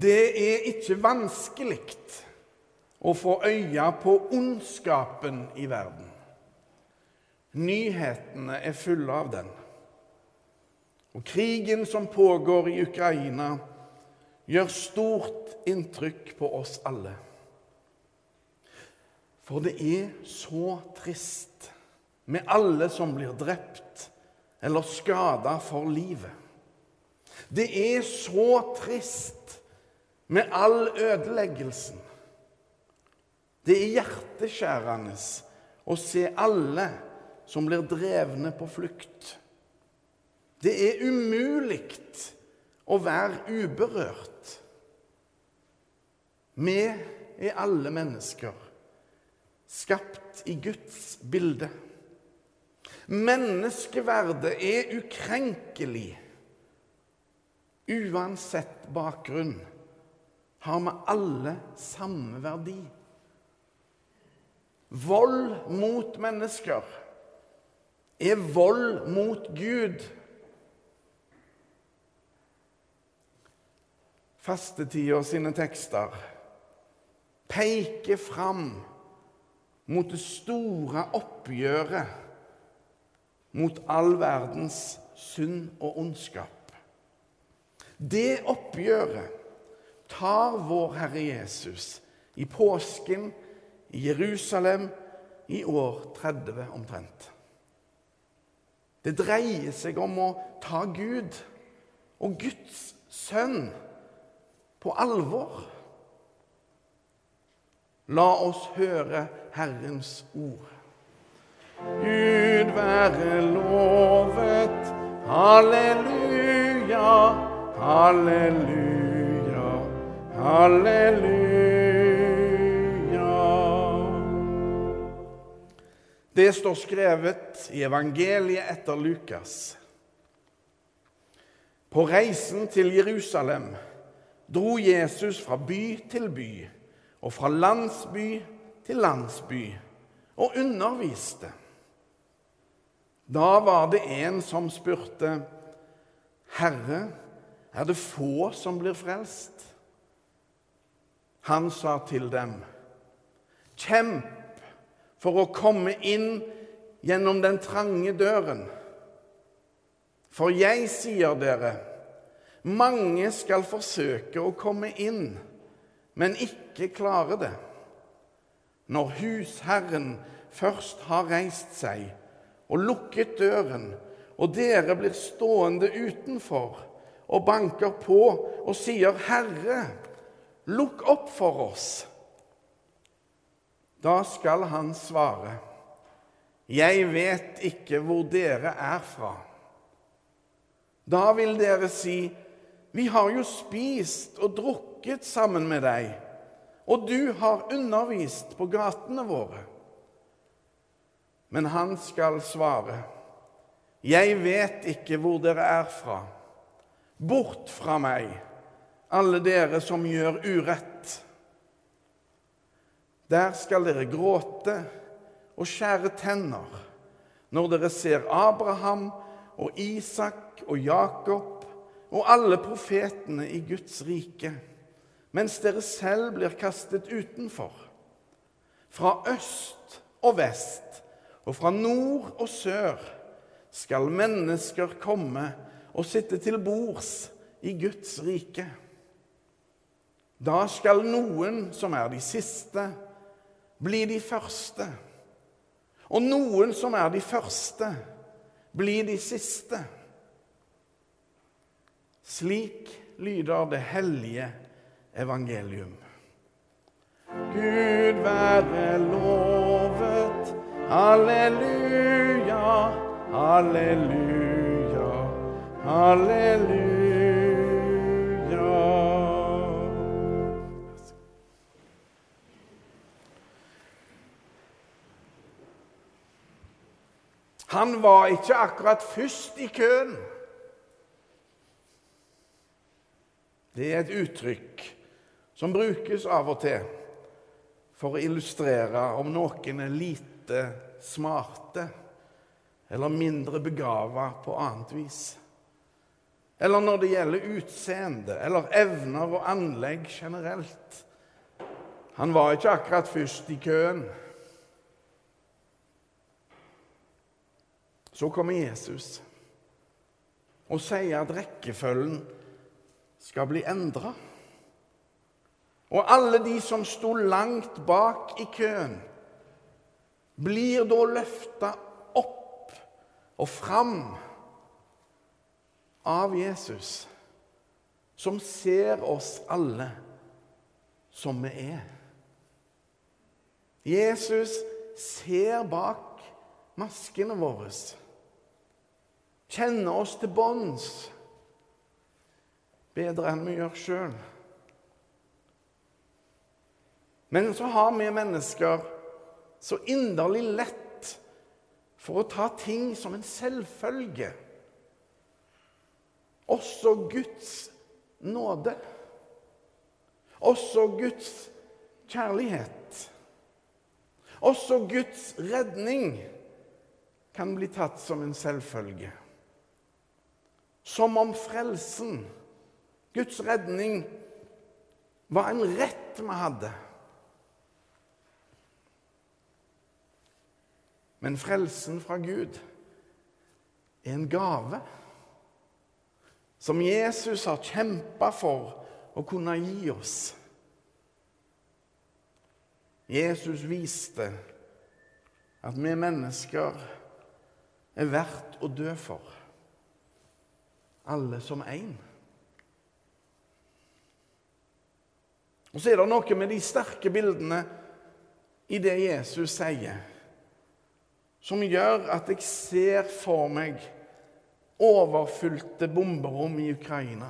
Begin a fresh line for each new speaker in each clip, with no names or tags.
Det er ikke vanskelig å få øye på ondskapen i verden. Nyhetene er fulle av den. Og krigen som pågår i Ukraina, gjør stort inntrykk på oss alle. For det er så trist med alle som blir drept eller skada for livet. Det er så trist med all ødeleggelsen. Det er hjerteskjærende å se alle som blir drevne på flukt. Det er umulig å være uberørt. Vi er alle mennesker, skapt i Guds bilde. Menneskeverdet er ukrenkelig. Uansett bakgrunn har vi alle samme verdi. Vold mot mennesker er vold mot Gud. Fastetida sine tekster peker fram mot det store oppgjøret mot all verdens synd og ondskap. Det oppgjøret tar vår Herre Jesus i påsken i Jerusalem i år 30 omtrent. Det dreier seg om å ta Gud og Guds sønn på alvor. La oss høre Herrens ord. Gud være lovet. Halleluja, halleluja, halleluja. Det står skrevet i evangeliet etter Lukas. På reisen til Jerusalem dro Jesus fra by til by og fra landsby til landsby og underviste. Da var det en som spurte, 'Herre, er det få som blir frelst?' Han sa til dem, 'Kjemp for å komme inn gjennom den trange døren.' For jeg sier dere, mange skal forsøke å komme inn, men ikke klare det. Når husherren først har reist seg og lukket døren, og dere blir stående utenfor og banker på og sier, 'Herre, lukk opp for oss', da skal han svare, 'Jeg vet ikke hvor dere er fra'. Da vil dere si, 'Vi har jo spist og drukket sammen med deg', 'og du har undervist på gatene våre'. Men han skal svare, 'Jeg vet ikke hvor dere er fra'. Bort fra meg, alle dere som gjør urett. Der skal dere gråte og skjære tenner når dere ser Abraham og Isak og Jakob og alle profetene i Guds rike, mens dere selv blir kastet utenfor. Fra øst og vest og fra nord og sør skal mennesker komme og sitte til bords i Guds rike. Da skal noen som er de siste, bli de første. Og noen som er de første, bli de siste. Slik lyder det hellige evangelium. Gud være lovet. Halleluja, halleluja, halleluja. Han var ikke akkurat først i køen. Det er et uttrykk som brukes av og til for å illustrere om noen er lite smarte eller mindre begava på annet vis. eller når det gjelder utseende eller evner og anlegg generelt. Han var ikke akkurat først i køen. Så kommer Jesus og sier at rekkefølgen skal bli endra. Og alle de som sto langt bak i køen, blir da løfta opp og fram av Jesus, som ser oss alle som vi er. Jesus ser bak maskene våre, kjenner oss til bunns bedre enn vi gjør sjøl. Men så har vi mennesker så inderlig lett for å ta ting som en selvfølge. Også Guds nåde. Også Guds kjærlighet. Også Guds redning kan bli tatt som en selvfølge. Som om frelsen, Guds redning, var en rett vi hadde. Men frelsen fra Gud er en gave som Jesus har kjempa for å kunne gi oss. Jesus viste at vi mennesker er verdt å dø for, alle som én. Og så er det noe med de sterke bildene i det Jesus sier som gjør at jeg ser for meg overfylte bomberom i Ukraina.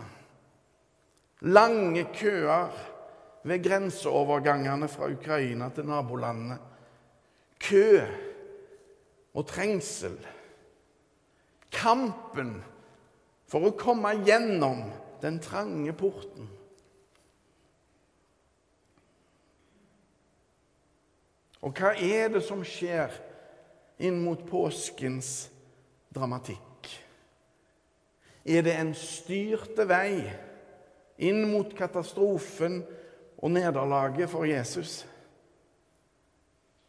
Lange køer ved grenseovergangene fra Ukraina til nabolandene. Kø og trengsel. Kampen for å komme gjennom den trange porten. Og hva er det som skjer inn mot påskens dramatikk? Er det en styrte vei inn mot katastrofen og nederlaget for Jesus?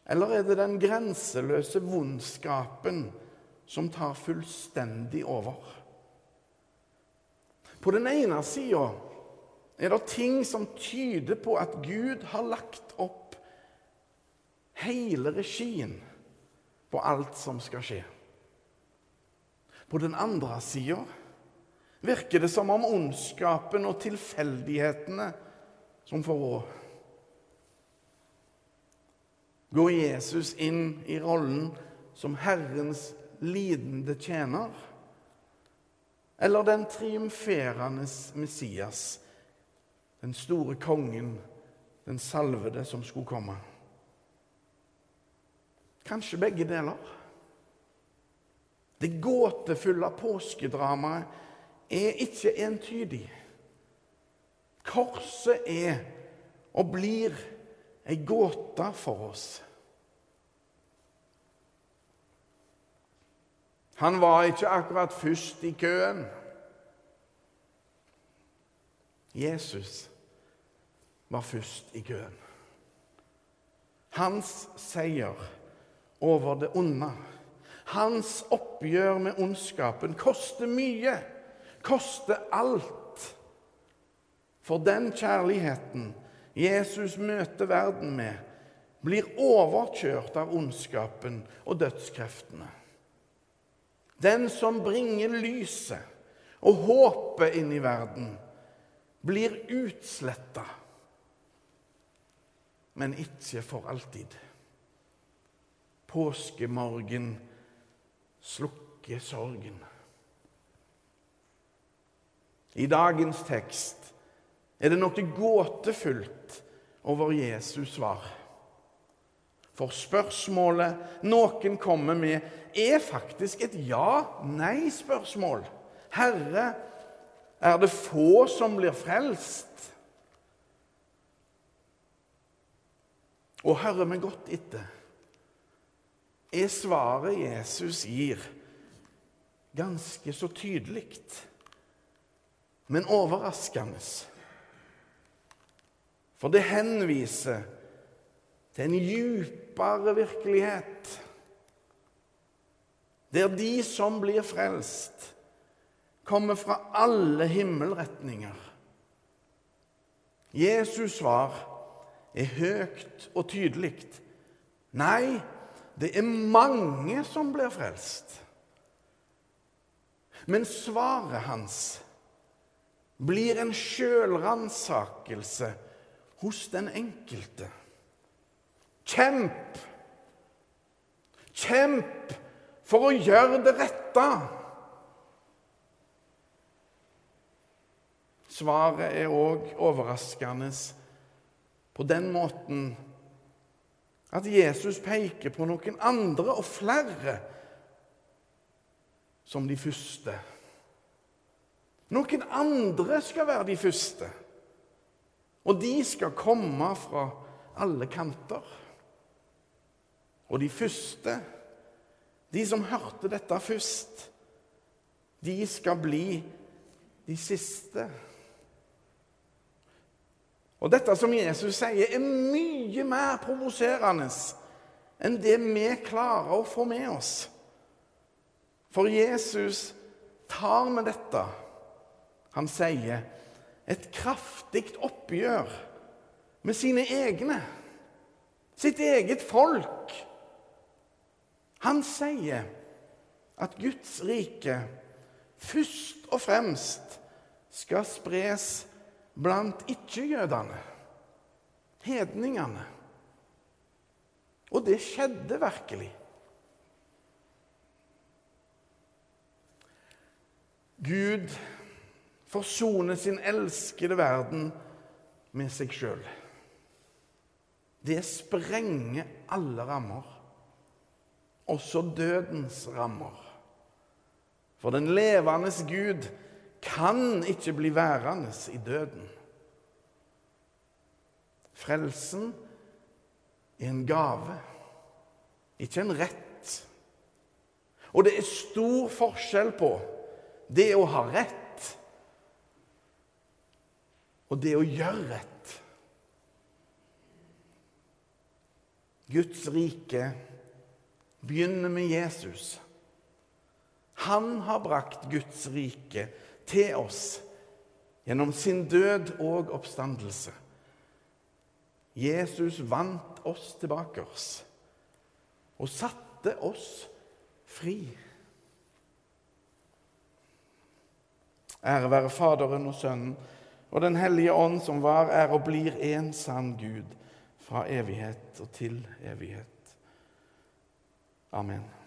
Eller er det den grenseløse vondskapen som tar fullstendig over? På den ene sida er det ting som tyder på at Gud har lagt opp hele regien på alt som skal skje. På den andre sida virker det som om ondskapen og tilfeldighetene som får råd. Går Jesus inn i rollen som Herrens lidende tjener? Eller den triumferende Messias, den store kongen, den salvede som skulle komme? Kanskje begge deler. Det gåtefulle påskedramaet er ikke entydig. Korset er og blir ei gåte for oss. Han var ikke akkurat først i køen. Jesus var først i køen. Hans seier over det onde. Hans oppgjør med ondskapen koster mye, koster alt. For den kjærligheten Jesus møter verden med, blir overkjørt av ondskapen og dødskreftene. Den som bringer lyset og håpet inn i verden, blir utsletta, men ikke for alltid påskemorgen slukker sorgen. I dagens tekst er det noe gåtefullt over Jesus svar. For spørsmålet noen kommer med, er faktisk et ja-nei-spørsmål. Herre, er det få som blir frelst? Og hører vi godt etter er svaret Jesus gir, ganske så tydelig. men overraskende. For det henviser til en djupere virkelighet, der de som blir frelst, kommer fra alle himmelretninger. Jesus svar er høyt og tydelig. Nei, det er mange som blir frelst. Men svaret hans blir en sjølransakelse hos den enkelte. Kjemp! Kjemp for å gjøre det rette! Svaret er òg overraskende på den måten at Jesus peker på noen andre og flere som de første. Noen andre skal være de første. Og de skal komme fra alle kanter. Og de første, de som hørte dette først, de skal bli de siste. Og dette som Jesus sier, er mye mer provoserende enn det vi klarer å få med oss. For Jesus tar med dette Han sier et kraftig oppgjør med sine egne, sitt eget folk. Han sier at Guds rike først og fremst skal spres blant ikke-jødene, hedningene. Og det skjedde virkelig. Gud forsoner sin elskede verden med seg sjøl. Det sprenger alle rammer, også dødens rammer. For den levende Gud kan ikke bli værende i døden. Frelsen er en gave, ikke en rett. Og det er stor forskjell på det å ha rett og det å gjøre rett. Guds rike begynner med Jesus. Han har brakt Guds rike til oss gjennom sin død og oppstandelse. Jesus vant oss tilbake oss og satte oss fri. Ære være Faderen og Sønnen og Den hellige ånd, som var, er og blir en sann Gud fra evighet og til evighet. Amen.